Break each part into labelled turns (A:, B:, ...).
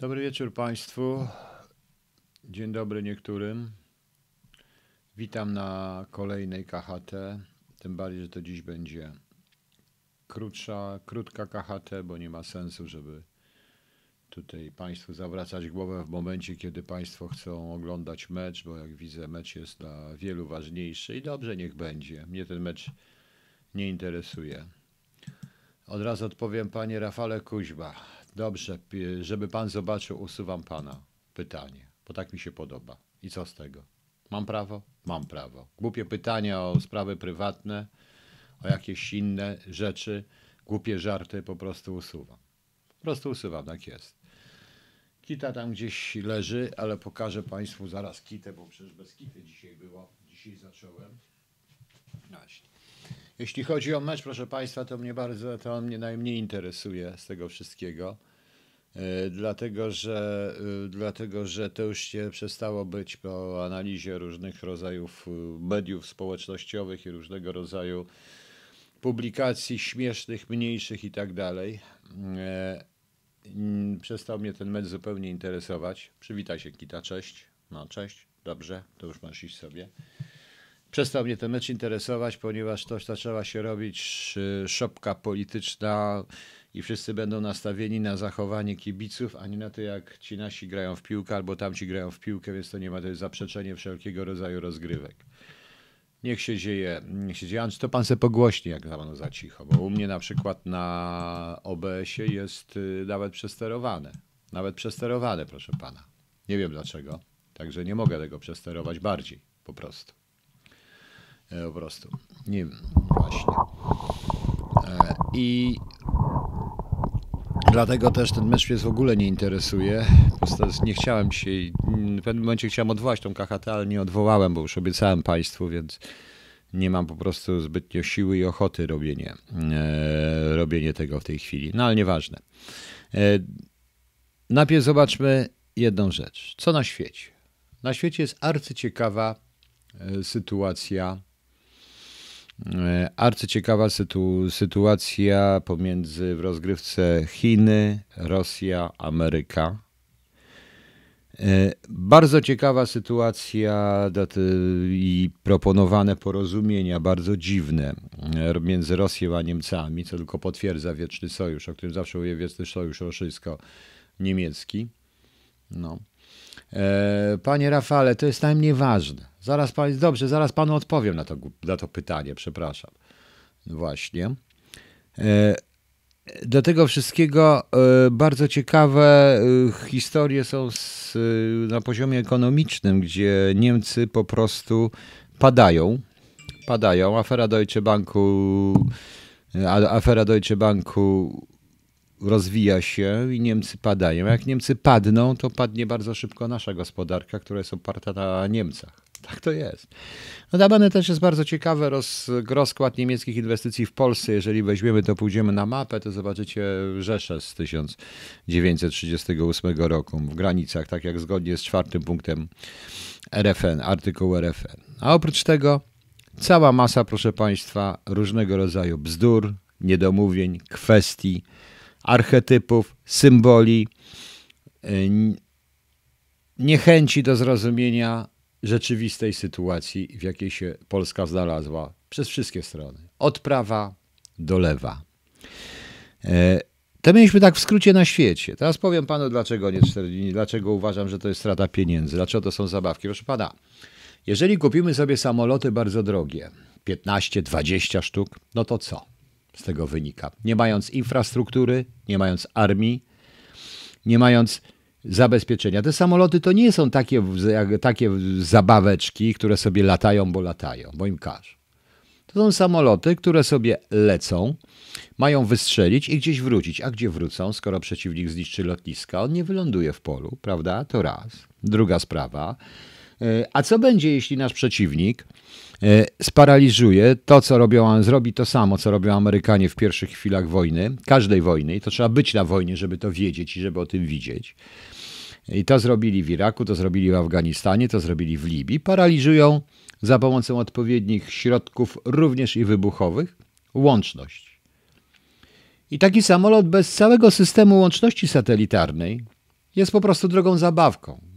A: Dobry wieczór Państwu. Dzień dobry niektórym. Witam na kolejnej KHT. Tym bardziej, że to dziś będzie krótsza, krótka KHT, bo nie ma sensu, żeby tutaj Państwu zawracać głowę w momencie, kiedy Państwo chcą oglądać mecz, bo jak widzę, mecz jest dla wielu ważniejszy i dobrze niech będzie. Mnie ten mecz nie interesuje. Od razu odpowiem Panie Rafale Kuźba. Dobrze, żeby Pan zobaczył, usuwam Pana pytanie, bo tak mi się podoba. I co z tego? Mam prawo? Mam prawo. Głupie pytania o sprawy prywatne, o jakieś inne rzeczy, głupie żarty po prostu usuwam. Po prostu usuwam, tak jest. Kita tam gdzieś leży, ale pokażę Państwu zaraz kitę, bo przecież bez kity dzisiaj było. Dzisiaj zacząłem. Jeśli chodzi o mecz, proszę Państwa, to mnie bardzo, to mnie najmniej interesuje z tego wszystkiego. E, Dlatego że, e, dlatego, że to już się przestało być po analizie różnych rodzajów e, mediów społecznościowych i różnego rodzaju publikacji śmiesznych, mniejszych i tak dalej. Przestał mnie ten mecz zupełnie interesować. Przywitaj się, Kita, cześć. No, cześć, dobrze, to już masz iść sobie. Przestał mnie ten mecz interesować, ponieważ to zaczęła się robić szopka polityczna i wszyscy będą nastawieni na zachowanie kibiców, a nie na to, jak ci nasi grają w piłkę albo tamci grają w piłkę, więc to nie ma, to jest zaprzeczenie wszelkiego rodzaju rozgrywek. Niech się dzieje, niech się dzieje. To pan se pogłośni, jak za panu za cicho, bo u mnie na przykład na OBS-ie jest y, nawet przesterowane. Nawet przesterowane, proszę pana. Nie wiem dlaczego. Także nie mogę tego przesterować bardziej, po prostu. E, Po prostu. Nie wiem, właśnie. E, I dlatego też ten mecz mnie w ogóle nie interesuje. Po prostu nie chciałem się, w pewnym momencie chciałem odwołać tą KHT, ale nie odwołałem, bo już obiecałem Państwu, więc nie mam po prostu zbytnio siły i ochoty robienie, e, robienie tego w tej chwili. No ale nieważne. E, najpierw zobaczmy jedną rzecz. Co na świecie? Na świecie jest arcyciekawa e, sytuacja Arcyciekawa sytu, sytuacja pomiędzy w rozgrywce Chiny, Rosja, Ameryka. E, Bardzo ciekawa sytuacja i proponowane porozumienia, bardzo dziwne e, między Rosją a Niemcami, co tylko potwierdza wieczny sojusz, o którym zawsze mówię, wieczny sojusz rosyjsko-niemiecki. No. E, Panie Rafale, to jest najmniej ważne. Zaraz pan, dobrze, zaraz panu odpowiem na to, na to pytanie, przepraszam. Właśnie. E, Do tego wszystkiego e, bardzo ciekawe historie są z, na poziomie ekonomicznym, gdzie Niemcy po prostu padają. Padają. Afera Deutsche Banku, afera Deutsche Banku rozwija się i Niemcy padają. Jak Niemcy padną, to padnie bardzo szybko nasza gospodarka, która jest oparta na Niemcach. Tak to jest. Notabene też jest bardzo ciekawy roz, rozkład niemieckich inwestycji w Polsce. Jeżeli weźmiemy to, pójdziemy na mapę, to zobaczycie Rzeszę z 1938 roku w granicach, tak jak zgodnie z czwartym punktem RFN, artykuł RFN. A oprócz tego cała masa, proszę Państwa, różnego rodzaju bzdur, niedomówień, kwestii, archetypów, symboli, n- niechęci do zrozumienia rzeczywistej sytuacji, w jakiej się Polska znalazła przez wszystkie strony, od prawa do lewa. E, To mieliśmy tak w skrócie na świecie. Teraz powiem panu, dlaczego, nie, cztery- dlaczego uważam, że to jest strata pieniędzy, dlaczego to są zabawki. Proszę pana, jeżeli kupimy sobie samoloty bardzo drogie, 15-20 sztuk, no to co z tego wynika? Nie mając infrastruktury, nie mając armii, nie mając zabezpieczenia. Te samoloty to nie są takie, takie zabaweczki, które sobie latają, bo latają, bo im każ. To są samoloty, które sobie lecą, mają wystrzelić i gdzieś wrócić. A gdzie wrócą, skoro przeciwnik zniszczy lotniska? On nie wyląduje w polu, prawda? To raz. Druga sprawa. E, A co będzie, jeśli nasz przeciwnik sparaliżuje to, co robią, zrobi to samo, co robią Amerykanie w pierwszych chwilach wojny, każdej wojny, i to trzeba być na wojnie, żeby to wiedzieć i żeby o tym widzieć. I to zrobili w Iraku, to zrobili w Afganistanie, to zrobili w Libii. Paraliżują za pomocą odpowiednich środków, również i wybuchowych, łączność. I taki samolot bez całego systemu łączności satelitarnej jest po prostu drogą zabawką.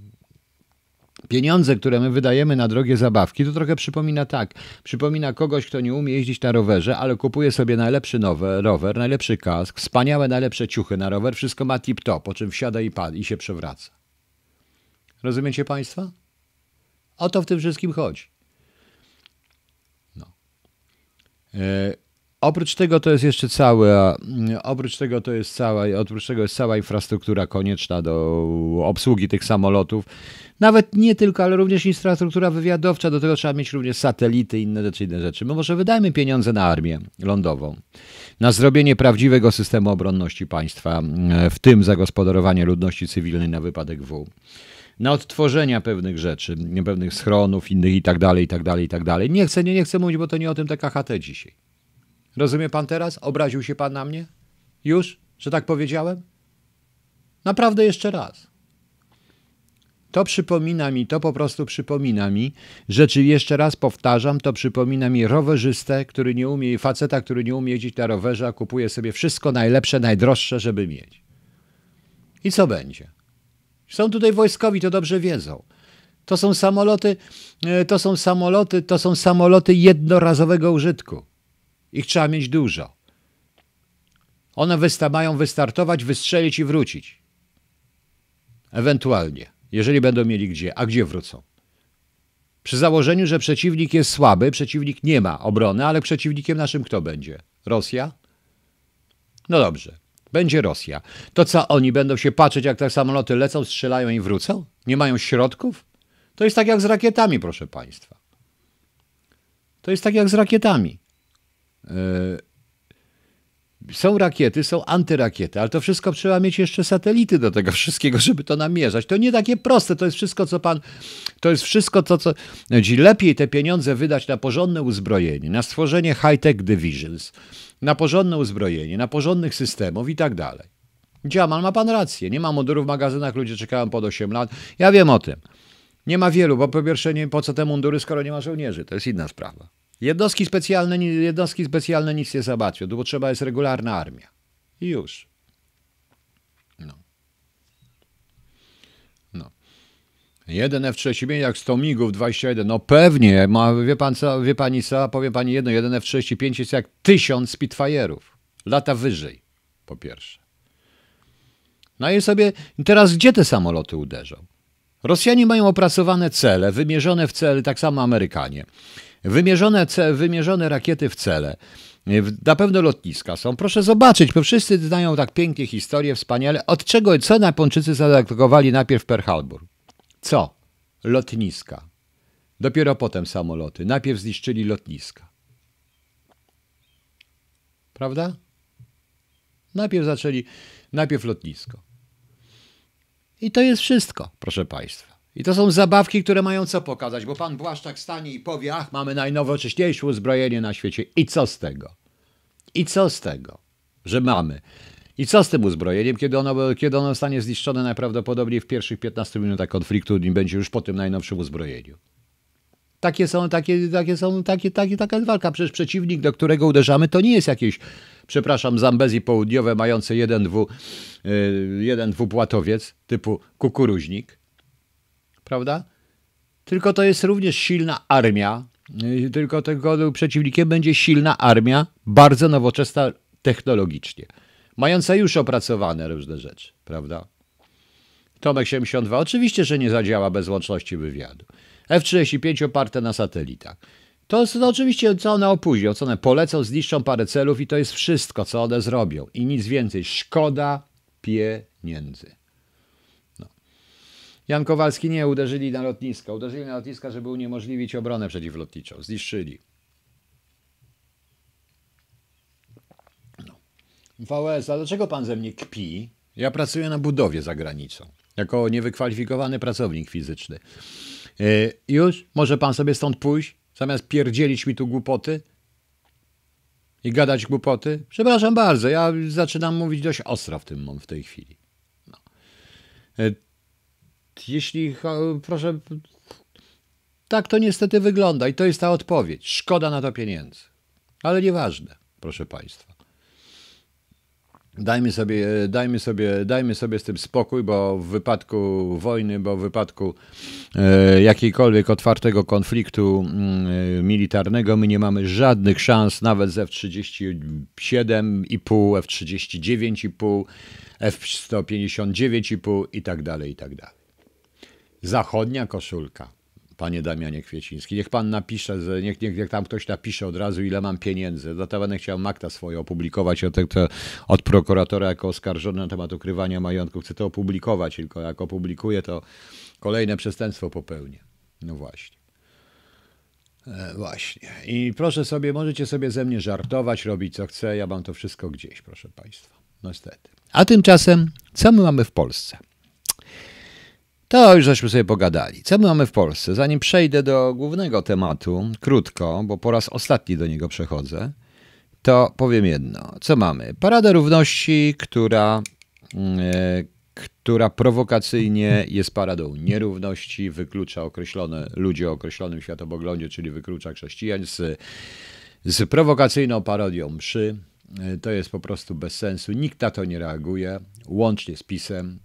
A: Pieniądze, które my wydajemy na drogie zabawki, to trochę przypomina tak. Przypomina kogoś, kto nie umie jeździć na rowerze, ale kupuje sobie najlepszy nowy rower, najlepszy kask, wspaniałe, najlepsze ciuchy na rower, wszystko ma tip-top, po czym wsiada i, pad, i się przewraca. Rozumiecie Państwo? O to w tym wszystkim chodzi. No. E, oprócz tego to jest jeszcze cała, oprócz tego to jest cała, oprócz tego jest cała infrastruktura konieczna do obsługi tych samolotów. Nawet nie tylko, ale również infrastruktura wywiadowcza, do tego trzeba mieć również satelity i inne rzeczy, inne rzeczy. My może wydajmy pieniądze na armię lądową, na zrobienie prawdziwego systemu obronności państwa, w tym zagospodarowanie ludności cywilnej na wypadek W na odtworzenia pewnych rzeczy, pewnych schronów, innych i tak dalej, i tak dalej, i tak dalej. Nie chcę, nie, nie chcę mówić, bo to nie o tym te KHT dzisiaj. Rozumie pan teraz? Obraził się pan na mnie? Już? Że tak powiedziałem? Naprawdę jeszcze raz. To przypomina mi, to po prostu przypomina mi, że czy jeszcze raz powtarzam, to przypomina mi rowerzystę, który nie umie, faceta, który nie umie jeździć na rowerze, a kupuje sobie wszystko najlepsze, najdroższe, żeby mieć. I co będzie? Są tutaj wojskowi, to dobrze wiedzą. To są samoloty, e, to są samoloty, to są samoloty jednorazowego użytku. Ich trzeba mieć dużo. One wysta mają wystartować, wystrzelić i wrócić. Ewentualnie, jeżeli będą mieli gdzie. A gdzie wrócą? Przy założeniu, że przeciwnik jest słaby, przeciwnik nie ma obrony, ale przeciwnikiem naszym kto będzie? Rosja? No dobrze. Będzie Rosja. To co, oni będą się patrzeć, jak te samoloty lecą, strzelają i wrócą? Nie mają środków? To jest tak jak z rakietami, proszę Państwa. To jest tak jak z rakietami. Yy, są rakiety, są antyrakiety, ale to wszystko trzeba mieć jeszcze satelity do tego wszystkiego, żeby to namierzać. To nie takie proste, to jest wszystko, co pan, to jest wszystko to, co, lepiej te pieniądze wydać na porządne uzbrojenie, na stworzenie high-tech divisions, na porządne uzbrojenie, na porządnych systemów i tak dalej. Dziamal, ma pan rację. Nie ma mundurów w magazynach, ludzie czekają pod 8 lat. Ja wiem o tym. Nie ma wielu, bo po pierwsze, nie, po co te mundury, skoro nie ma żołnierzy? To jest inna sprawa. Jednostki specjalne, jednostki specjalne nic nie załatwią, bo trzeba jest regularna armia. I już. No. No. Jeden F-35 jak 100 migów 21. No pewnie, ma, wie, pan co, wie pani co, powiem pani jedno, jeden F-35 jest jak tysiąc Spitfire'ów. Lata wyżej, po pierwsze. No i sobie, teraz gdzie te samoloty uderzą? Rosjanie mają opracowane cele, wymierzone w cele, tak samo Amerykanie. Wymierzone, wymierzone rakiety w cele. Na pewno lotniska są. Proszę zobaczyć, bo wszyscy znają tak pięknie historię, wspaniale. Od czego, co Japończycy zaatakowali najpierw Pearl Harbor? Co? Lotniska. Dopiero potem samoloty. Najpierw zniszczyli lotniska. Prawda? Najpierw zaczęli, najpierw lotnisko. I to jest wszystko, proszę Państwa. I to są zabawki, które mają co pokazać, bo pan Błaszczak stanie i powie, ach, mamy najnowocześniejsze uzbrojenie na świecie. I co z tego? I co z tego, że mamy? I co z tym uzbrojeniem, kiedy ono, kiedy ono zostanie zniszczone najprawdopodobniej w pierwszych 15 minutach konfliktu i będzie już po tym najnowszym uzbrojeniu? Takie są, takie, takie są, takie, takie, taka jest walka. Przecież przeciwnik, do którego uderzamy, to nie jest jakieś, przepraszam, Zambezji południowe mające jeden, dwu, yy, jeden dwupłatowiec typu kukuruźnik, prawda? Tylko to jest również silna armia, yy, tylko tego przeciwnikiem będzie silna armia, bardzo nowoczesna technologicznie, mająca już opracowane różne rzeczy, prawda? Tomek 72 oczywiście, że nie zadziała bez łączności wywiadu. F-35 oparte na satelitach. To, to oczywiście, co one opóźnią, co one polecą, zniszczą parę celów i to jest wszystko, co one zrobią. I nic więcej. Szkoda pieniędzy. Jan Kowalski nie, uderzyli na lotniska. Uderzyli na lotniska, żeby uniemożliwić obronę przeciwlotniczą. Zniszczyli. No. VS, a dlaczego pan ze mnie kpi? Ja pracuję na budowie za granicą. Jako niewykwalifikowany pracownik fizyczny. E, już może pan sobie stąd pójść, zamiast pierdzielić mi tu głupoty i gadać głupoty? Przepraszam bardzo, ja zaczynam mówić dość ostro w tym w tej chwili. No. Jeśli, proszę, tak to niestety wygląda i to jest ta odpowiedź. Szkoda na to pieniędzy. Ale nieważne, proszę Państwa. Dajmy sobie, dajmy, sobie, dajmy sobie z tym spokój, bo w wypadku wojny, bo w wypadku e, jakiejkolwiek otwartego konfliktu e, militarnego my nie mamy żadnych szans, nawet z F-37,5, F-39,5, F-159,5 i tak dalej, i tak dalej. Zachodnia koszulka panie Damianie Kwieciński. Niech pan napisze, niech, niech, niech tam ktoś napisze od razu, ile mam pieniędzy. Dlatego będę chciał makta swoje opublikować od, od prokuratora jako oskarżony na temat ukrywania majątku. Chcę to opublikować, tylko jak opublikuję, to kolejne przestępstwo popełnię. No właśnie. E, właśnie. I proszę sobie, możecie sobie ze mnie żartować, robić co chcę. Ja mam to wszystko gdzieś, proszę państwa. No niestety. A tymczasem, co my mamy w Polsce? To już żeśmy sobie pogadali. Co my mamy w Polsce? Zanim przejdę do głównego tematu, krótko, bo po raz ostatni do niego przechodzę, to powiem jedno. Co mamy? Paradę Równości, która, e, która prowokacyjnie jest paradą nierówności, wyklucza określone ludzi o określonym światopoglądzie, czyli wyklucza chrześcijan z, z prowokacyjną parodią mszy. E, to jest po prostu bez sensu. Nikt na to nie reaguje, łącznie z PiSem.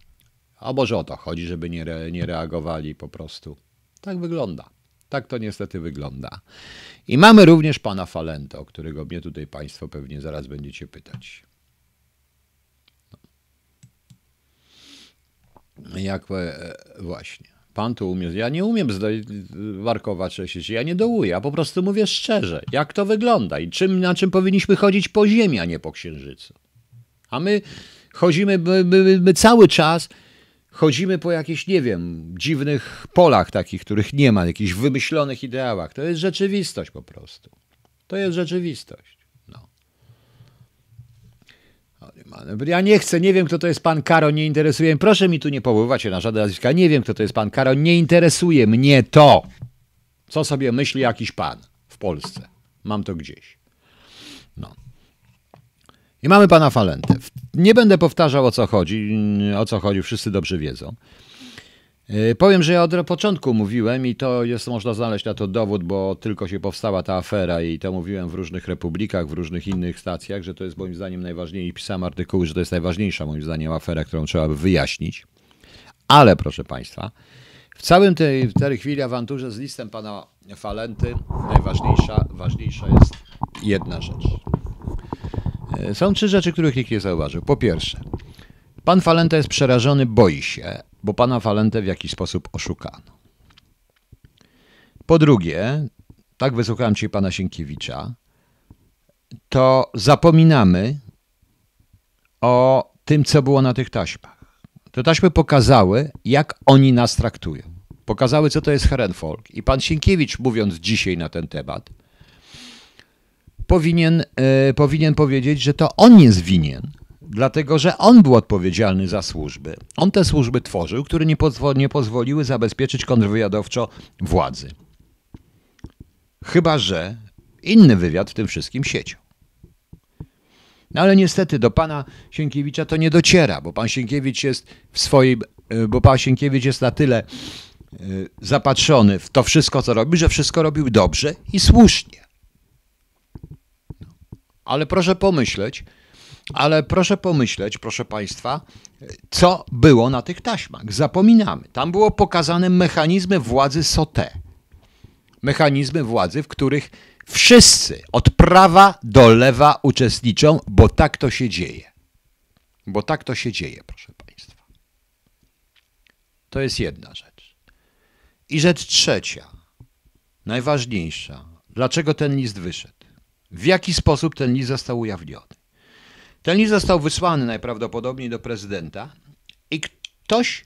A: A może o to chodzi, żeby nie, re, nie reagowali po prostu. Tak wygląda. Tak to niestety wygląda. I mamy również pana Falento, którego mnie tutaj państwo pewnie zaraz będziecie pytać. Jak e, właśnie. Pan tu umie. Ja nie umiem warkować się, ja nie dołuję, ja po prostu mówię szczerze, jak to wygląda i czym, na czym powinniśmy chodzić po ziemi, a nie po księżycu. A my chodzimy my, my, my cały czas chodzimy po jakichś, nie wiem, dziwnych polach takich, których nie ma, jakichś wymyślonych ideałach. To jest rzeczywistość po prostu. To jest rzeczywistość. No. Ja nie chcę, nie wiem, kto to jest pan Karo, nie interesuje mnie. Proszę mi tu nie powoływać się na żadne nazwiska. Nie wiem, kto to jest pan Karo, nie interesuje mnie to, co sobie myśli jakiś pan w Polsce. Mam to gdzieś. No. I mamy pana Falentę. Nie będę powtarzał o co chodzi, o co chodzi, wszyscy dobrze wiedzą. E, powiem, że ja od początku mówiłem i to jest, można znaleźć na to dowód, bo tylko się powstała ta afera i to mówiłem w różnych republikach, w różnych innych stacjach, że to jest moim zdaniem najważniejsze i pisałem artykuły, że to jest najważniejsza moim zdaniem afera, którą trzeba by wyjaśnić. Ale proszę Państwa, w całym tej, w tej chwili awanturze z listem pana Falenty najważniejsza ważniejsza jest jedna rzecz. E, są trzy rzeczy, których nikt nie zauważył. Po pierwsze, pan Falenta jest przerażony, boi się, bo pana Falentę w jakiś sposób oszukano. Po drugie, tak wysłuchałem dzisiaj pana Sienkiewicza, to zapominamy o tym, co było na tych taśmach. Te taśmy pokazały, jak oni nas traktują. Pokazały, co to jest Herenfolk. I pan Sienkiewicz, mówiąc dzisiaj na ten temat, powinien, e, powinien powiedzieć, że to on jest winien, dlatego że on był odpowiedzialny za służby. On te służby tworzył, które nie, pozwo nie pozwoliły zabezpieczyć kontrwywiadowczo władzy. Chyba, że inny wywiad w tym wszystkim siecią. No ale niestety do pana Sienkiewicza to nie dociera, bo pan Sienkiewicz jest w swoim, e, bo pan Sienkiewicz jest na tyle e, zapatrzony w to wszystko, co robi, że wszystko robił dobrze i słusznie. Ale proszę pomyśleć, ale proszę pomyśleć, proszę Państwa, co było na tych taśmach. Zapominamy. Tam było pokazane mechanizmy władzy SOTE. Mechanizmy władzy, w których wszyscy od prawa do lewa uczestniczą, bo tak to się dzieje. Bo tak to się dzieje, proszę Państwa. To jest jedna rzecz. I rzecz trzecia, najważniejsza. Dlaczego ten list wyszedł? W jaki sposób ten list został ujawniony. Ten list został wysłany najprawdopodobniej do prezydenta i ktoś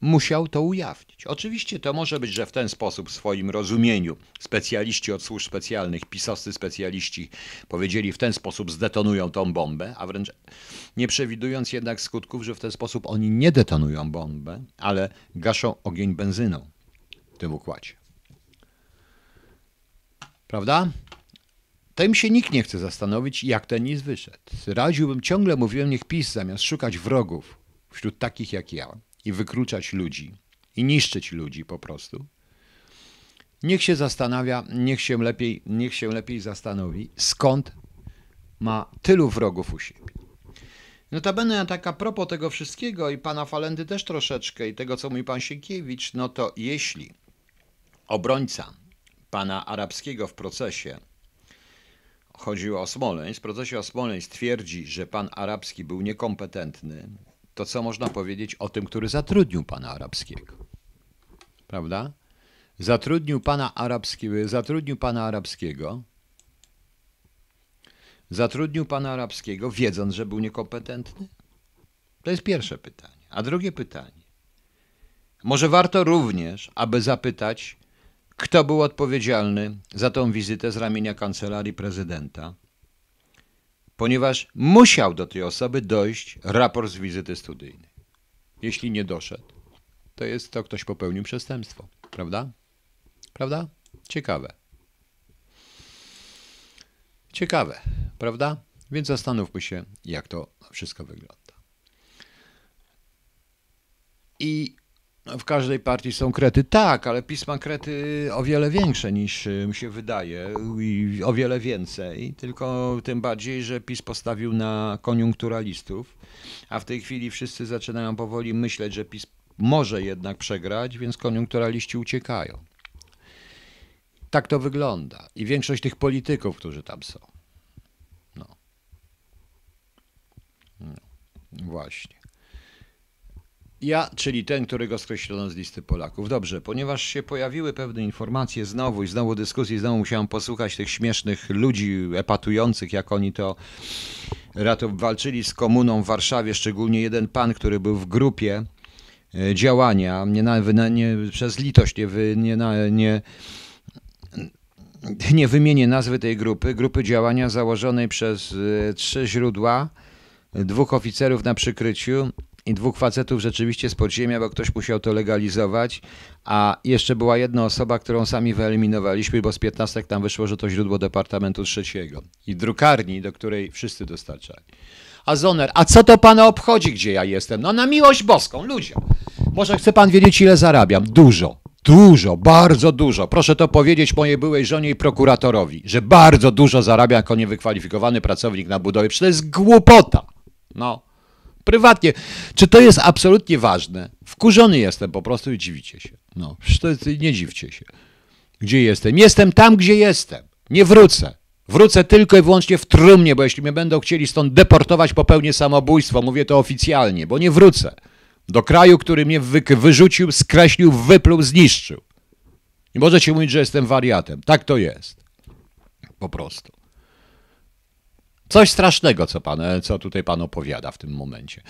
A: musiał to ujawnić. Oczywiście to może być, że w ten sposób, w swoim rozumieniu, specjaliści od służb specjalnych, pisowscy specjaliści powiedzieli, w ten sposób zdetonują tą bombę, a wręcz nie przewidując jednak skutków, że w ten sposób oni nie detonują bombę, ale gaszą ogień benzyną w tym układzie. Prawda? Tym się nikt nie chce zastanowić, jak ten list wyszedł. Radziłbym, ciągle mówiłem, niech PiS zamiast szukać wrogów wśród takich jak ja i wykluczać ludzi i niszczyć ludzi po prostu, niech się zastanawia, niech się lepiej, niech się lepiej zastanowi, skąd ma tylu wrogów u siebie. Notabene tak a propos tego wszystkiego i pana Falendy też troszeczkę i tego, co mówi pan Sienkiewicz, no to jeśli obrońca pana arabskiego w procesie chodziło o Smoleńsk, w procesie o Smoleńsk twierdzi, że pan arabski był niekompetentny, to co można powiedzieć o tym, który zatrudnił pana arabskiego? Prawda? Zatrudnił pana arabskiego, zatrudnił pana arabskiego, zatrudnił pana arabskiego, wiedząc, że był niekompetentny? To jest pierwsze pytanie. A drugie pytanie. Może warto również, aby zapytać, kto był odpowiedzialny za tą wizytę z ramienia kancelarii prezydenta, ponieważ musiał do tej osoby dojść raport z wizyty studyjnej. Jeśli nie doszedł, to jest to ktoś popełnił przestępstwo, prawda? Prawda? Ciekawe. Ciekawe, prawda? Więc zastanówmy się, jak to wszystko wygląda. I w każdej partii są krety. Tak, ale pisma krety o wiele większe niż mi się wydaje i o wiele więcej. Tylko tym bardziej, że PiS postawił na koniunkturalistów, a w tej chwili wszyscy zaczynają powoli myśleć, że PiS może jednak przegrać, więc koniunkturaliści uciekają. Tak to wygląda. I większość tych polityków, którzy tam są. No. no. Właśnie. Ja, czyli ten, którego skreślono z listy Polaków. Dobrze, ponieważ się pojawiły pewne informacje znowu i znowu dyskusji, znowu musiałem posłuchać tych śmiesznych ludzi epatujących, jak oni to ratów walczyli z komuną w Warszawie, szczególnie jeden pan, który był w grupie e, działania, nie, nie, nie przez litość, nie, nie, nie nie wymienię nazwy tej grupy, grupy działania założonej przez e, trzy źródła, dwóch oficerów na przykryciu i dwóch facetów rzeczywiście z podziemia, bo ktoś musiał to legalizować, a jeszcze była jedna osoba, którą sami wyeliminowaliśmy, bo z 15 tam wyszło, że to źródło Departamentu Trzeciego i drukarni, do której wszyscy dostarczali. A Zoner, a co to pana obchodzi, gdzie ja jestem? No na miłość boską, ludzie. Może chce pan wiedzieć, ile zarabiam? Dużo. Dużo, bardzo dużo. Proszę to powiedzieć mojej byłej żonie i prokuratorowi, że bardzo dużo zarabia jako niewykwalifikowany pracownik na budowie. Przecież to jest głupota. No, prywatnie. Czy to jest absolutnie ważne? Wkurzony jestem po prostu i dziwicie się. No, nie dziwcie się. Gdzie jestem? Jestem tam, gdzie jestem. Nie wrócę. Wrócę tylko i wyłącznie w trumnie, bo jeśli mnie będą chcieli stąd deportować, popełnię samobójstwo. Mówię to oficjalnie, bo nie wrócę. Do kraju, który mnie wy wyrzucił, skreślił, wypluł, zniszczył. Nie możecie mówić, że jestem wariatem. Tak to jest. Po prostu. Coś strasznego, co, pan, co tutaj pan opowiada w tym momencie.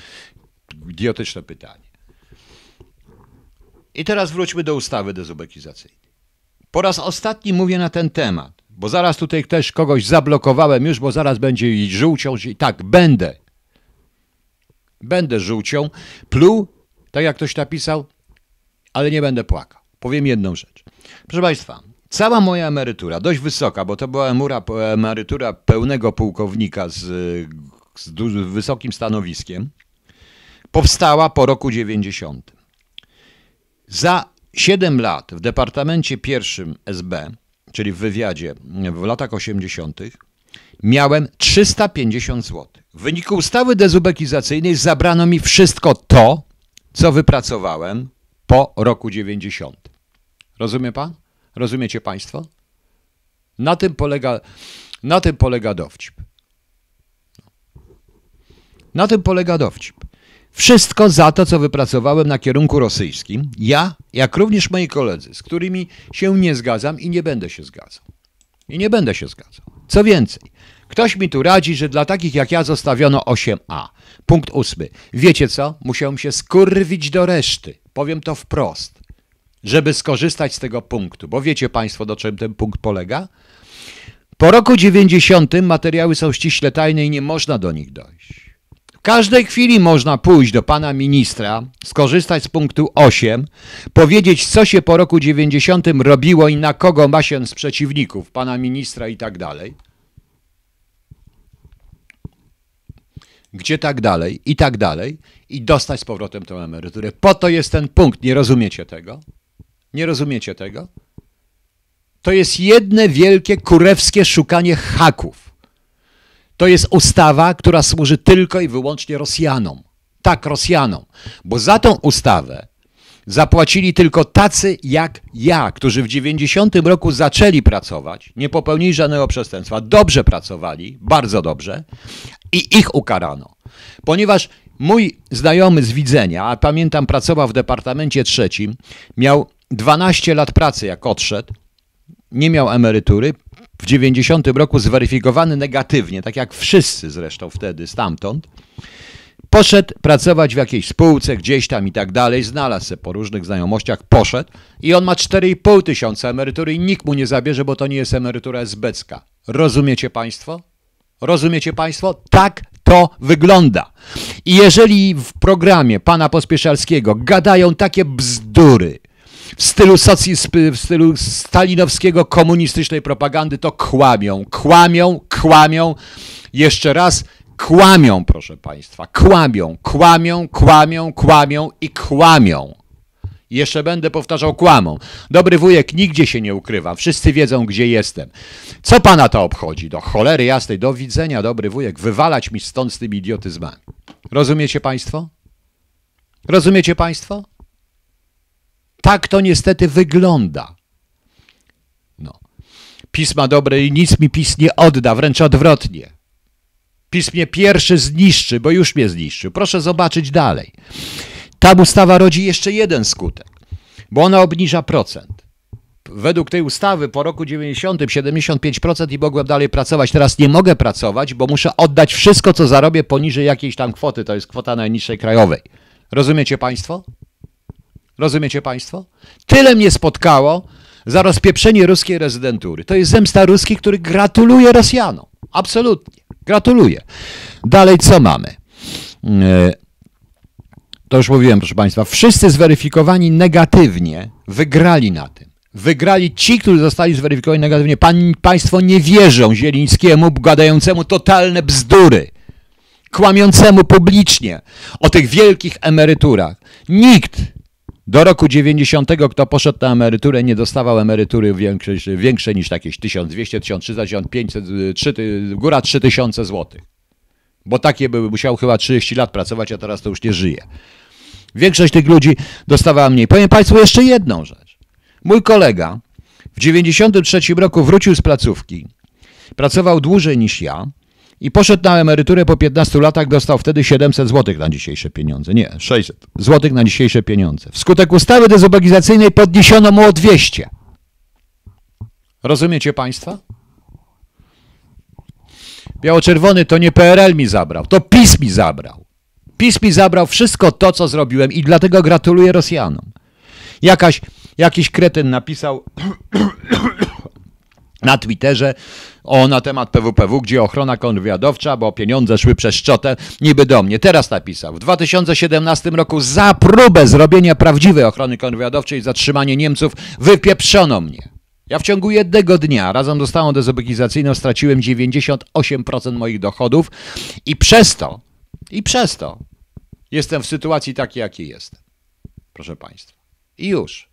A: Idiotyczne pytanie. I teraz wróćmy do ustawy dezubekizacyjnej. Po raz ostatni mówię na ten temat, bo zaraz tutaj też kogoś zablokowałem już, bo zaraz będzie i żółcią. I tak, będę. Będę żółcią, pluł, tak jak ktoś napisał, ale nie będę płakał. Powiem jedną rzecz. Proszę Państwa, cała moja emerytura, dość wysoka, bo to była emerytura pełnego pułkownika z, z wysokim stanowiskiem, powstała po roku 90. Za 7 lat w Departamencie Pierwszym SB, czyli w wywiadzie w latach 80., miałem 350 zł. W wyniku ustawy dezubekizacyjnej zabrano mi wszystko to, co wypracowałem po roku 90. Rozumie pan? Rozumiecie państwo? Na tym polega, na tym polega dowcip. Na tym polega dowcip. Wszystko za to, co wypracowałem na kierunku rosyjskim, ja, jak również moi koledzy, z którymi się nie zgadzam i nie będę się zgadzał. I nie będę się zgadzał. Co więcej, Ktoś mi tu radzi, że dla takich jak ja zostawiono 8a. Punkt ósmy. Wiecie co? Musiałem się skurwić do reszty. Powiem to wprost. Żeby skorzystać z tego punktu. Bo wiecie Państwo, do czym ten punkt polega? Po roku 90 materiały są ściśle tajne i nie można do nich dojść. W każdej chwili można pójść do pana ministra, skorzystać z punktu 8, powiedzieć, co się po roku 90 robiło i na kogo ma się z przeciwników pana ministra i tak dalej. gdzie tak dalej, i tak dalej, i dostać z powrotem tę emeryturę. Po to jest ten punkt. Nie rozumiecie tego? Nie rozumiecie tego? To jest jedne wielkie kurewskie szukanie haków. To jest ustawa, która służy tylko i wyłącznie Rosjanom. Tak, Rosjanom. Bo za tą ustawę zapłacili tylko tacy jak ja, którzy w 90 roku zaczęli pracować, nie popełnili żadnego przestępstwa, dobrze pracowali, bardzo dobrze i ich ukarano. Ponieważ mój znajomy z widzenia, a pamiętam pracował w Departamencie Trzecim, miał 12 lat pracy jak odszedł, nie miał emerytury, w 90 roku zweryfikowany negatywnie, tak jak wszyscy zresztą wtedy stamtąd, poszedł pracować w jakiejś spółce gdzieś tam i tak dalej, znalazł się po różnych znajomościach, poszedł i on ma 4,5 tysiąca emerytury i nikt mu nie zabierze, bo to nie jest emerytura esbecka. Rozumiecie Państwo? Rozumiecie Państwo? Tak to wygląda. I jeżeli w programie pana Pospieszalskiego gadają takie bzdury, w stylu, socji, w stylu stalinowskiego komunistycznej propagandy, to kłamią, kłamią, kłamią. Jeszcze raz, kłamią, proszę Państwa, kłamią, kłamią, kłamią, kłamią i kłamią. Jeszcze będę powtarzał kłamą. Dobry wujek nigdzie się nie ukrywa. Wszyscy wiedzą, gdzie jestem. Co pana to obchodzi? Do cholery jasnej, do widzenia, dobry wujek. Wywalać mi stąd z tymi idiotyzmami. Rozumiecie państwo? Rozumiecie państwo? Tak to niestety wygląda. No. Pisma dobre i nic mi PiS nie odda, wręcz odwrotnie. PiS mnie pierwszy zniszczy, bo już mnie zniszczył. Proszę zobaczyć dalej. Ta ustawa rodzi jeszcze jeden skutek, bo ona obniża procent. Według tej ustawy po roku 90 75% i mogłem dalej pracować. Teraz nie mogę pracować, bo muszę oddać wszystko, co zarobię poniżej jakiejś tam kwoty. To jest kwota najniższej krajowej. Rozumiecie Państwo? Rozumiecie Państwo? Tyle mnie spotkało za rozpieprzenie ruskiej rezydentury. To jest zemsta ruski, który gratuluje Rosjanom. Absolutnie. Gratuluję. Dalej co mamy? E, to już mówiłem, proszę Państwa. Wszyscy zweryfikowani negatywnie wygrali na tym. Wygrali ci, którzy zostali zweryfikowani negatywnie. Państwo nie wierzą Zielińskiemu, gadającemu totalne bzdury, kłamiącemu publicznie o tych wielkich emeryturach. Nikt do roku 90, kto poszedł na emeryturę, nie dostawał emerytury większej, większej niż jakieś 1200, 1300, 1500, 3, góra 3000 zł. Bo takie były, musiał chyba 30 lat pracować, a teraz to już nie żyje. Większość tych ludzi dostawała mniej. Powiem Państwu jeszcze jedną rzecz. Mój kolega w 93 roku wrócił z placówki, pracował dłużej niż ja, i poszedł na emeryturę po 15 latach, dostał wtedy 700 zł na dzisiejsze pieniądze. Nie, 600 zł na dzisiejsze pieniądze. Wskutek ustawy dezobogizacyjnej podniesiono mu o 200. Rozumiecie Państwa? Biało-czerwony to nie PRL mi zabrał, to PiS mi zabrał. PiS mi zabrał wszystko to, co zrobiłem i dlatego gratuluję Rosjanom. Jakaś, jakiś kretyn napisał na Twitterze o, na temat PWPW, gdzie ochrona kontrwywiadowcza, bo pieniądze szły przez szczotę, niby do mnie. Teraz napisał, w 2017 roku za próbę zrobienia prawdziwej ochrony kontrwywiadowczej i zatrzymanie Niemców wypieprzono mnie. Ja w ciągu jednego dnia razem z stałą dezobekizacyjną straciłem 98% moich dochodów i przez to, i przez to jestem w sytuacji takiej, jakiej jestem. Proszę Państwa. I już.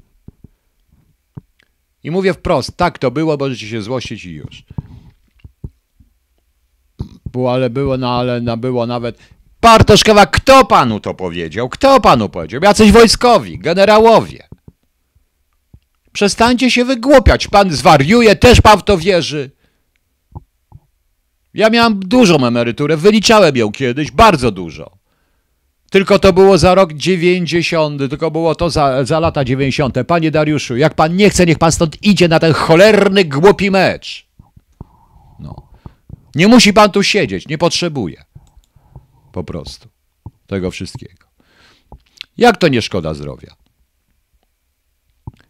A: I mówię wprost, tak to było, możecie się złościć i już. Było, ale było, no ale no, było nawet... Bartoszkowa, kto panu to powiedział? Kto panu powiedział? Jacyś wojskowi, generałowie. Przestańcie się wygłupiać. Pan zwariuje, też pan w to wierzy. Ja miałem dużą emeryturę, wyliczałem ją kiedyś, bardzo dużo. Tylko to było za rok 90, tylko było to za, za lata 90. Panie Dariuszu, jak pan nie chce, niech pan stąd idzie na ten cholerny, głupi mecz. No. Nie musi pan tu siedzieć, nie potrzebuje. Po prostu. Tego wszystkiego. Jak to nie szkoda zdrowia?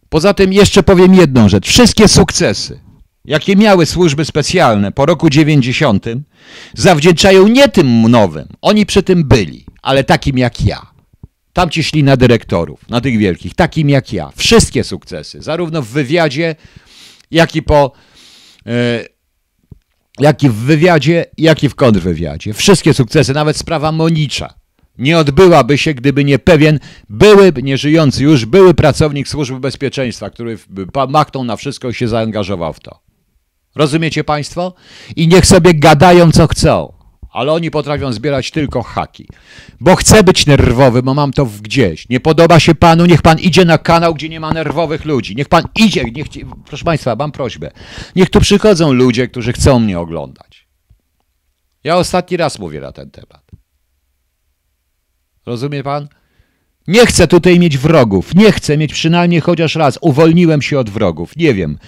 A: Poza tym jeszcze powiem jedną rzecz. Wszystkie sukcesy, jakie miały służby specjalne po roku 90, zawdzięczają nie tym nowym. Oni przy tym byli ale takim jak ja. Tam ci szli na dyrektorów, na tych wielkich, takim jak ja. Wszystkie sukcesy, zarówno w wywiadzie, jak i po. E, jak i w wywiadzie, jak i w kontrwywiadzie. Wszystkie sukcesy, nawet sprawa Monicza, nie odbyłaby się, gdyby nie pewien były, nieżyjący już, były pracownik służby bezpieczeństwa, który machnął na wszystko i się zaangażował w to. Rozumiecie Państwo? I niech sobie gadają co chcą. Ale oni potrafią zbierać tylko haki. Bo chcę być nerwowy, bo mam to gdzieś. Nie podoba się panu, niech pan idzie na kanał, gdzie nie ma nerwowych ludzi. Niech pan idzie. Niech, proszę państwa, mam prośbę. Niech tu przychodzą ludzie, którzy chcą mnie oglądać. Ja ostatni raz mówię na ten temat. Rozumie pan? Nie chcę tutaj mieć wrogów. Nie chcę mieć przynajmniej chociaż raz. Uwolniłem się od wrogów. Nie wiem.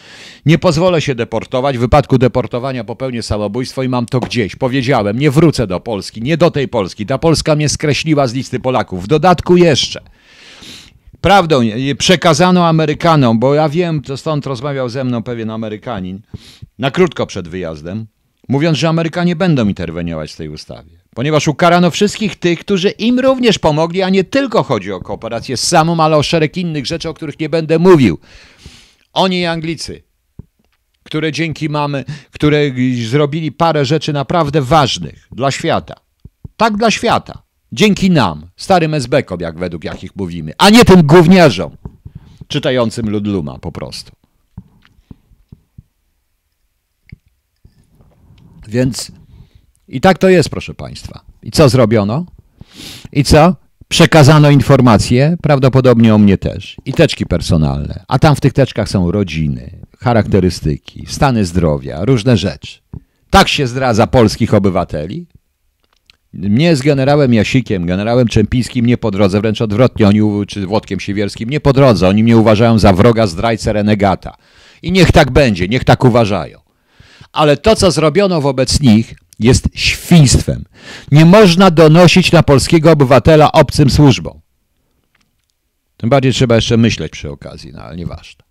A: Nie pozwolę się deportować. W wypadku deportowania popełnię samobójstwo i mam to gdzieś. Powiedziałem, nie wrócę do Polski. Nie do tej Polski. Ta Polska mnie skreśliła z listy Polaków. W dodatku jeszcze. Prawdą przekazano Amerykanom, bo ja wiem, to stąd rozmawiał ze mną pewien Amerykanin, na krótko przed wyjazdem, mówiąc, że Amerykanie będą interweniować w tej ustawie ponieważ ukarano wszystkich tych, którzy im również pomogli, a nie tylko chodzi o kooperację z samą, ale o szereg innych rzeczy, o których nie będę mówił. Oni i Anglicy, które dzięki mamy, które zrobili parę rzeczy naprawdę ważnych dla świata. Tak dla świata. Dzięki nam, starym esbekom, jak według jakich mówimy, a nie tym gówniarzom czytającym Ludluma po prostu. Więc i tak to jest, proszę Państwa. I co zrobiono? I co? Przekazano informacje, prawdopodobnie o mnie też, i teczki personalne. A tam w tych teczkach są rodziny, charakterystyki, stany zdrowia, różne rzeczy. Tak się zdradza polskich obywateli? Mnie z generałem Jasikiem, generałem Czempińskim nie po drodze, wręcz odwrotnie, oni, czy Włodkiem Siewierskim, nie po drodze. Oni mnie uważają za wroga, zdrajcę, renegata. I niech tak będzie, niech tak uważają. Ale to, co zrobiono wobec nich, jest świństwem. Nie można donosić na polskiego obywatela obcym służbom. Tym bardziej trzeba jeszcze myśleć przy okazji, no ale nieważne.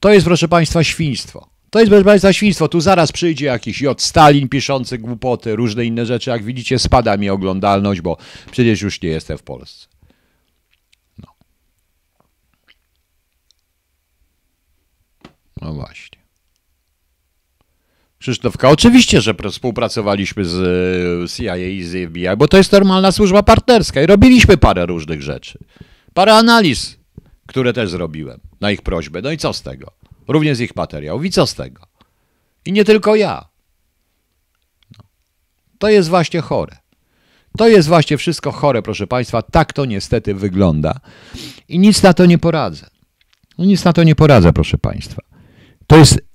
A: To jest, proszę Państwa, świństwo. To jest, proszę Państwa, świństwo. Tu zaraz przyjdzie jakiś J. Stalin piszący głupoty, różne inne rzeczy. Jak widzicie, spada mi oglądalność, bo przecież już nie jestem w Polsce. No, no właśnie. Krzysztofka, oczywiście, że współpracowaliśmy z e, CIA i z FBI, bo to jest normalna służba partnerska i robiliśmy parę różnych rzeczy. Parę analiz, które też zrobiłem na ich prośbę. No i co z tego? Również z ich materiałów. I co z tego? I nie tylko ja. No. To jest właśnie chore. To jest właśnie wszystko chore, proszę Państwa. Tak to niestety wygląda. I nic na to nie poradzę. No nic na to nie poradzę, proszę Państwa. To jest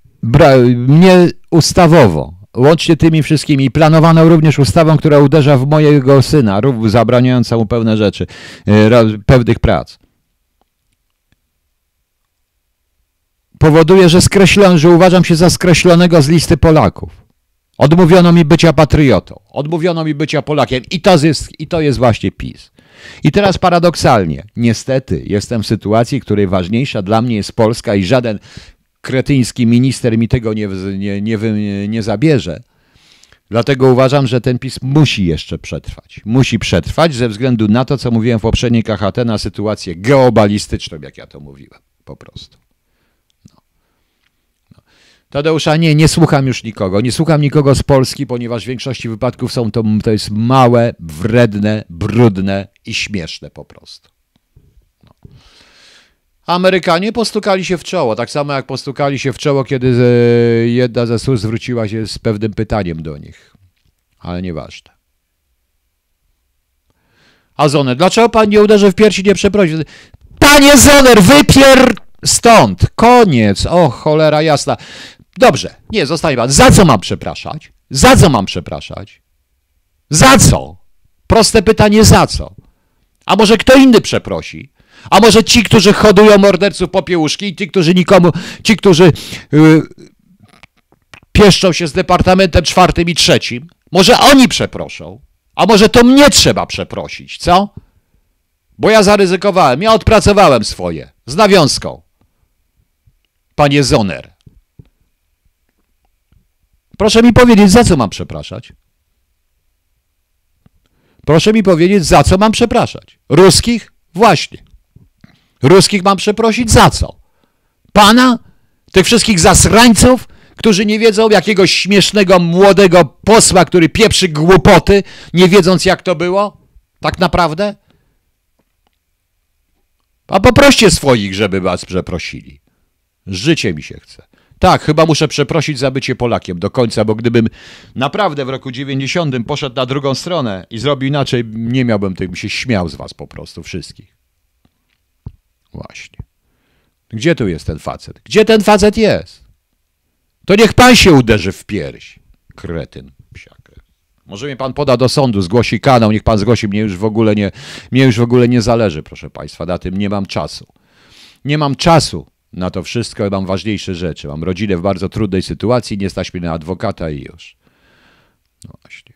A: mnie ustawowo, łącznie tymi wszystkimi, planowano również ustawą, która uderza w mojego syna, zabraniająca mu pewne rzeczy, e, pewnych prac. Powoduje, że skreślony, że uważam się za skreślonego z listy Polaków. Odmówiono mi bycia patriotą, odmówiono mi bycia Polakiem i to jest, i to jest właśnie PiS. I teraz paradoksalnie, niestety, jestem w sytuacji, której ważniejsza dla mnie jest Polska i żaden kretyński minister mi tego nie, nie, nie, nie zabierze. Dlatego uważam, że ten PiS musi jeszcze przetrwać. Musi przetrwać ze względu na to, co mówiłem w poprzedniej KHT, na sytuację geobalistyczną, jak ja to mówiłem. Po prostu. No. No. Tadeusza, nie, nie słucham już nikogo. Nie słucham nikogo z Polski, ponieważ w większości wypadków są to, to jest małe, wredne, brudne i śmieszne po prostu. Amerykanie postukali się w czoło, tak samo jak postukali się w czoło, kiedy e, jedna ze służb zwróciła się z pewnym pytaniem do nich. Ale nieważne. A Zoner, dlaczego pan nie uderzy w piersi, nie przeprosi? Panie Zoner, wypier stąd! Koniec! O, cholera jasna. Dobrze, nie, zostanie pan. Za co mam przepraszać? Za co mam przepraszać? Za co? Proste pytanie, za co? A może kto inny przeprosi? A może ci, którzy hodują morderców popiełuszki i ci, którzy nikomu, ci, którzy yy, pieszczą się z Departamentem czwartym i trzecim, może oni przeproszą? A może to mnie trzeba przeprosić, co? Bo ja zaryzykowałem, ja odpracowałem swoje, z nawiązką. Panie Zoner. Proszę mi powiedzieć, za co mam przepraszać? Proszę mi powiedzieć, za co mam przepraszać? Ruskich? Właśnie. Ruskich mam przeprosić za co? Pana? Tych wszystkich zasrańców, którzy nie wiedzą jakiegoś śmiesznego młodego posła, który pieprzy głupoty, nie wiedząc jak to było? Tak naprawdę? A poproście swoich, żeby was przeprosili. Życie mi się chce. Tak, chyba muszę przeprosić za bycie Polakiem do końca, bo gdybym naprawdę w roku 90 poszedł na drugą stronę i zrobił inaczej, nie miałbym tych, bym się śmiał z was po prostu wszystkich. Właśnie. Gdzie tu jest ten facet? Gdzie ten facet jest? To niech pan się uderzy w pierś. Kretyn. Psiak. Może mnie pan poda do sądu, zgłosi kanał, niech pan zgłosi, mnie już w ogóle nie, mnie już w ogóle nie zależy, proszę państwa, na tym nie mam czasu. Nie mam czasu na to wszystko, mam ważniejsze rzeczy. Mam rodzinę w bardzo trudnej sytuacji, nie stać mnie na adwokata i już. No właśnie.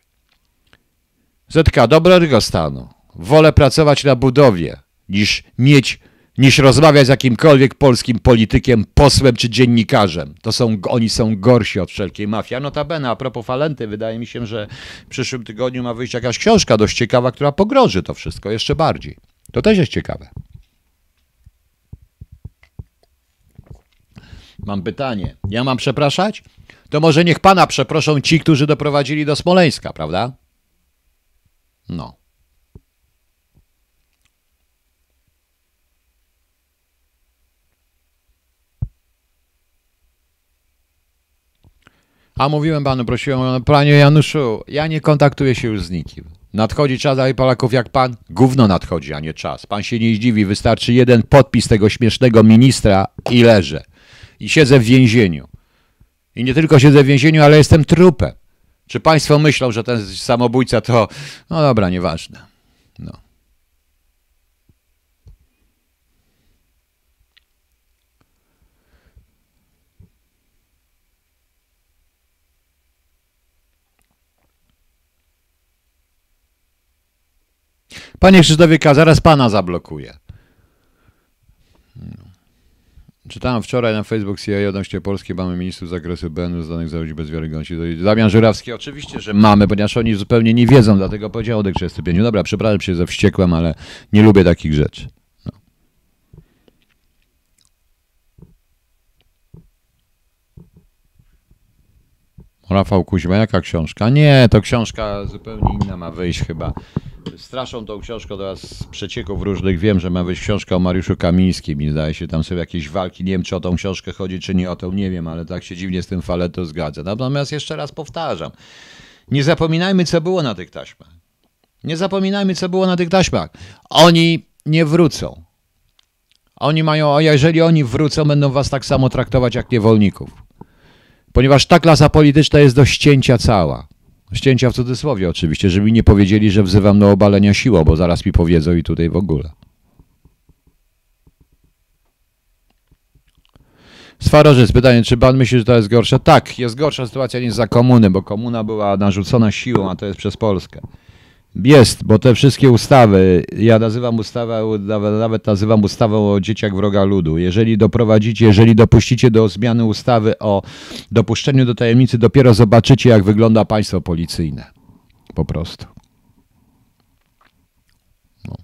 A: Zetka, dobrego stanu. Wolę pracować na budowie, niż mieć niż rozmawiać z jakimkolwiek polskim politykiem, posłem czy dziennikarzem. To są, oni są gorsi od wszelkiej mafii. A notabene, a propos Falenty, wydaje mi się, że w przyszłym tygodniu ma wyjść jakaś książka dość ciekawa, która pogroży to wszystko jeszcze bardziej. To też jest ciekawe. Mam pytanie. Ja mam przepraszać? To może niech pana przeproszą ci, którzy doprowadzili do Smoleńska, prawda? No. A mówiłem panu, prosiłem, panie Januszu, ja nie kontaktuję się już z nikim. Nadchodzi czas dla Polaków jak pan? Gówno nadchodzi, a nie czas. Pan się nie zdziwi, wystarczy jeden podpis tego śmiesznego ministra i leżę. I siedzę w więzieniu. I nie tylko siedzę w więzieniu, ale jestem trupem. Czy państwo myślą, że ten samobójca to... No dobra, nieważne. No. Panie Krzysztofie K., zaraz pana zablokuję. No. Czytałem wczoraj na Facebook CIA odnośnie Polski mamy ministrów z zakresu BN zdanych za ludzi bez wiarygodności. Damian Żurawski, oczywiście, że mamy, ponieważ oni zupełnie nie wiedzą, dlatego powiedział Odek 35. Dobra, przepraszam się ze wściekłem, ale nie lubię takich rzeczy. No. Rafał Kuźma, jaka książka? Nie, to książka zupełnie inna ma wyjść chyba straszą tą książką teraz z przecieków różnych. Wiem, że ma być książka o Mariuszu Kamińskim i zdaje się, tam są jakieś walki. Nie wiem, czy o tą książkę chodzi, czy nie o tą, nie wiem, ale tak się dziwnie z tym faleto zgadza. Natomiast jeszcze raz powtarzam. Nie zapominajmy, co było na tych taśmach. Nie zapominajmy, co było na tych taśmach. Oni nie wrócą. Oni mają, a jeżeli oni wrócą, będą was tak samo traktować jak niewolników. Ponieważ ta klasa polityczna jest do ścięcia cała. Ścięcia w cudzysłowie oczywiście, żeby mi nie powiedzieli, że wzywam do obalenia siłą, bo zaraz mi powiedzą i tutaj w ogóle. Swarożyc, pytanie, czy pan myśli, że to jest gorsza? Tak, jest gorsza sytuacja niż za komuny, bo komuna była narzucona siłą, a to jest przez Polskę. Jest, bo te wszystkie ustawy, ja nazywam ustawę, nawet nazywam ustawą o dzieciach wroga ludu. Jeżeli doprowadzicie, jeżeli dopuścicie do zmiany ustawy o dopuszczeniu do tajemnicy, dopiero zobaczycie, jak wygląda państwo policyjne. Po prostu. No.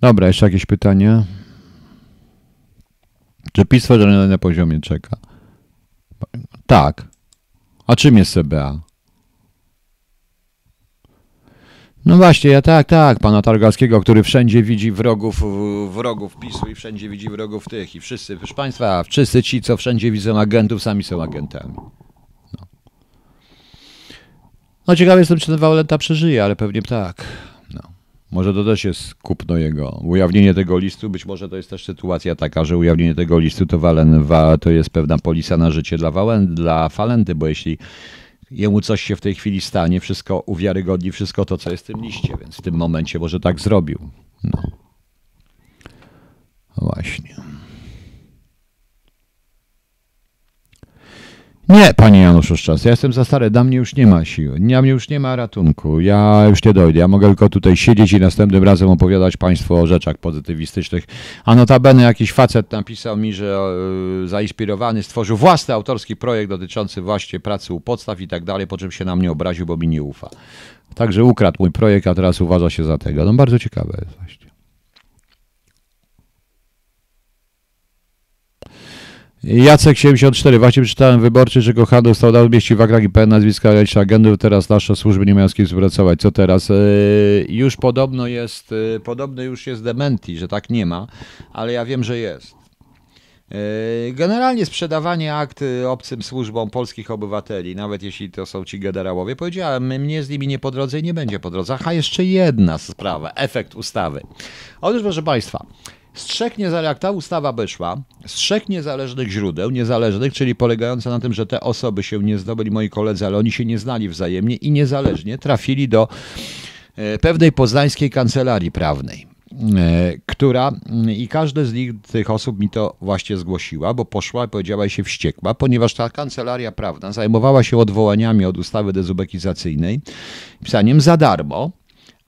A: Dobra, jeszcze jakieś pytania? Czy PiS federalny na poziomie czeka? Tak. A czym jest CBA? No właśnie, ja tak, tak, pana Targalskiego, który wszędzie widzi wrogów, wrogów PiSu i wszędzie widzi wrogów tych i wszyscy, proszę państwa, wszyscy ci, co wszędzie widzą agentów, sami są agentami. No, no ciekawy jestem, czy ten Wałęta przeżyje, ale pewnie tak. Może to też jest kupno jego. Ujawnienie tego listu, być może to jest też sytuacja taka, że ujawnienie tego listu to, Walen, to jest pewna polisa na życie dla, Walen, dla Falenty, bo jeśli jemu coś się w tej chwili stanie, wszystko uwiarygodni, wszystko to, co jest w tym liście, więc w tym momencie może tak zrobił. No. Właśnie. Nie, panie Januszu Szczas, ja jestem za stary, dla mnie już nie ma siły, dla mnie już nie ma ratunku, ja już nie dojdę, ja mogę tylko tutaj siedzieć i następnym razem opowiadać państwu o rzeczach pozytywistycznych, a notabene jakiś facet napisał mi, że e, zainspirowany stworzył własny autorski projekt dotyczący właśnie pracy u podstaw i tak dalej, po czym się na mnie obraził, bo mi nie ufa. Także ukradł mój projekt, a teraz uważa się za tego. No bardzo ciekawe jest właśnie. Jacek 74. Właśnie przeczytałem wyborczy, że Kochano stał na mieści w akrach i pełen nazwiska agendów. Teraz nasze służby nie mają z kim współpracować. Co teraz? E, już podobno jest, e, podobno już jest dementi, że tak nie ma, ale ja wiem, że jest. E, generalnie sprzedawanie akt obcym służbom polskich obywateli, nawet jeśli to są ci generałowie, powiedziałem, mnie z nimi nie po drodze i nie będzie po drodze. A jeszcze jedna sprawa, efekt ustawy. Otóż, proszę Państwa, z trzech jak ta ustawa by szła, z trzech niezależnych źródeł, niezależnych, czyli polegające na tym, że te osoby się nie zdobyli, moi koledzy, ale oni się nie znali wzajemnie i niezależnie trafili do e, pewnej poznańskiej kancelarii prawnej e, która i każde z nich, tych osób mi to właśnie zgłosiła, bo poszła i powiedziała się wściekła, ponieważ ta kancelaria prawna zajmowała się odwołaniami od ustawy dezubekizacyjnej, pisaniem za darmo,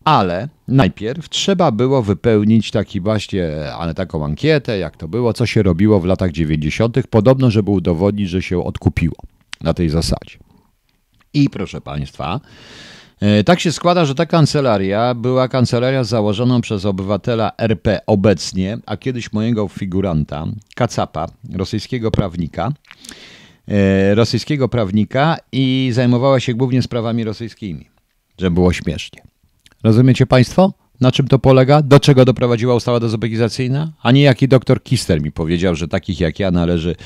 A: ale najpierw trzeba było wypełnić taki właśnie, ale taką ankietę, jak to było, co się robiło w latach 90., podobno, żeby udowodnić, że się odkupiło na tej zasadzie. I proszę Państwa, e, tak się składa, że ta kancelaria była kancelarią założoną przez obywatela RP obecnie, a kiedyś mojego figuranta, Kacapa, rosyjskiego prawnika, e, rosyjskiego prawnika i zajmowała się głównie sprawami rosyjskimi, żeby było śmiesznie. Rozumiecie Państwo? Na czym to polega? Do czego doprowadziła ustawa dezubekizacyjna? A nie jaki doktor Kister mi powiedział, że takich jak ja należy,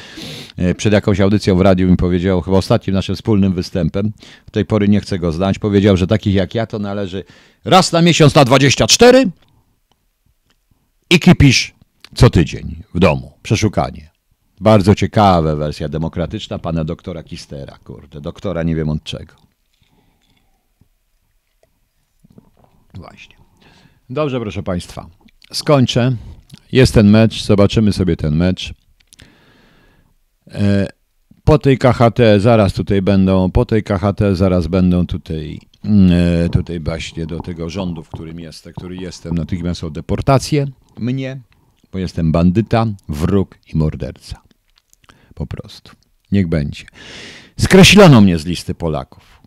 A: e, przed jakąś audycją w radiu mi powiedział, chyba ostatnim naszym wspólnym występem, w tej pory nie chcę go znać, powiedział, że takich jak ja to należy raz na miesiąc na 24 i kipisz co tydzień w domu. Przeszukanie. Bardzo ciekawa wersja demokratyczna pana doktora Kistera, kurde. Doktora nie wiem od czego. Właśnie. Dobrze, proszę Państwa. Skończę. Jest ten mecz, zobaczymy sobie ten mecz. E, po tej KHT zaraz tutaj będą, po tej KHT zaraz będą tutaj, mm, e, tutaj właśnie do tego rządu, w którym jestem, który jestem, natychmiast są deportacje mnie, bo jestem bandyta, wróg i morderca. Po prostu. Niech będzie. Skreślono mnie z listy Polaków.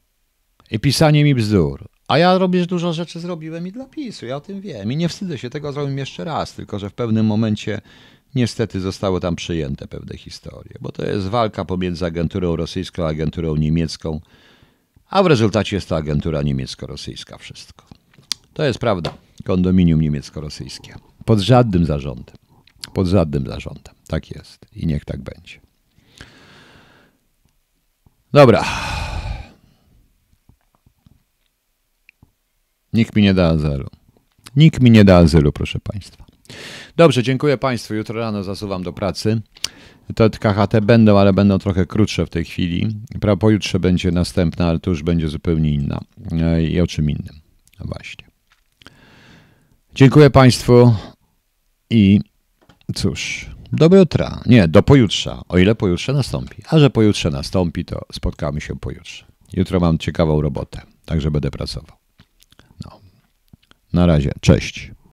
A: I pisanie mi bzdur. A ja robię dużo rzeczy zrobiłem i dla PiSu, ja o tym wiem i nie wstydzę się tego, zrobiłem jeszcze raz, tylko że w pewnym momencie niestety zostały tam przyjęte pewne historie, bo to jest walka pomiędzy agenturą rosyjską a agenturą niemiecką, a w rezultacie jest to agentura niemiecko-rosyjska wszystko. To jest prawda, kondominium niemiecko-rosyjskie. Pod żadnym zarządem. Pod żadnym zarządem. Tak jest i niech tak będzie. Dobra. Nikt mi nie da azylu. Nikt mi nie da azylu, proszę Państwa. Dobrze, dziękuję Państwu. Jutro rano zasuwam do pracy. Te KHT będą, ale będą trochę krótsze w tej chwili. Pojutrze będzie następna, ale to już będzie zupełnie inna e, i o czym innym. No właśnie. Dziękuję Państwu i cóż, do jutra. Nie, do pojutrza, o ile pojutrze nastąpi. A że pojutrze nastąpi, to spotkamy się pojutrze. Jutro mam ciekawą robotę, także będę pracował. Na razie, cześć.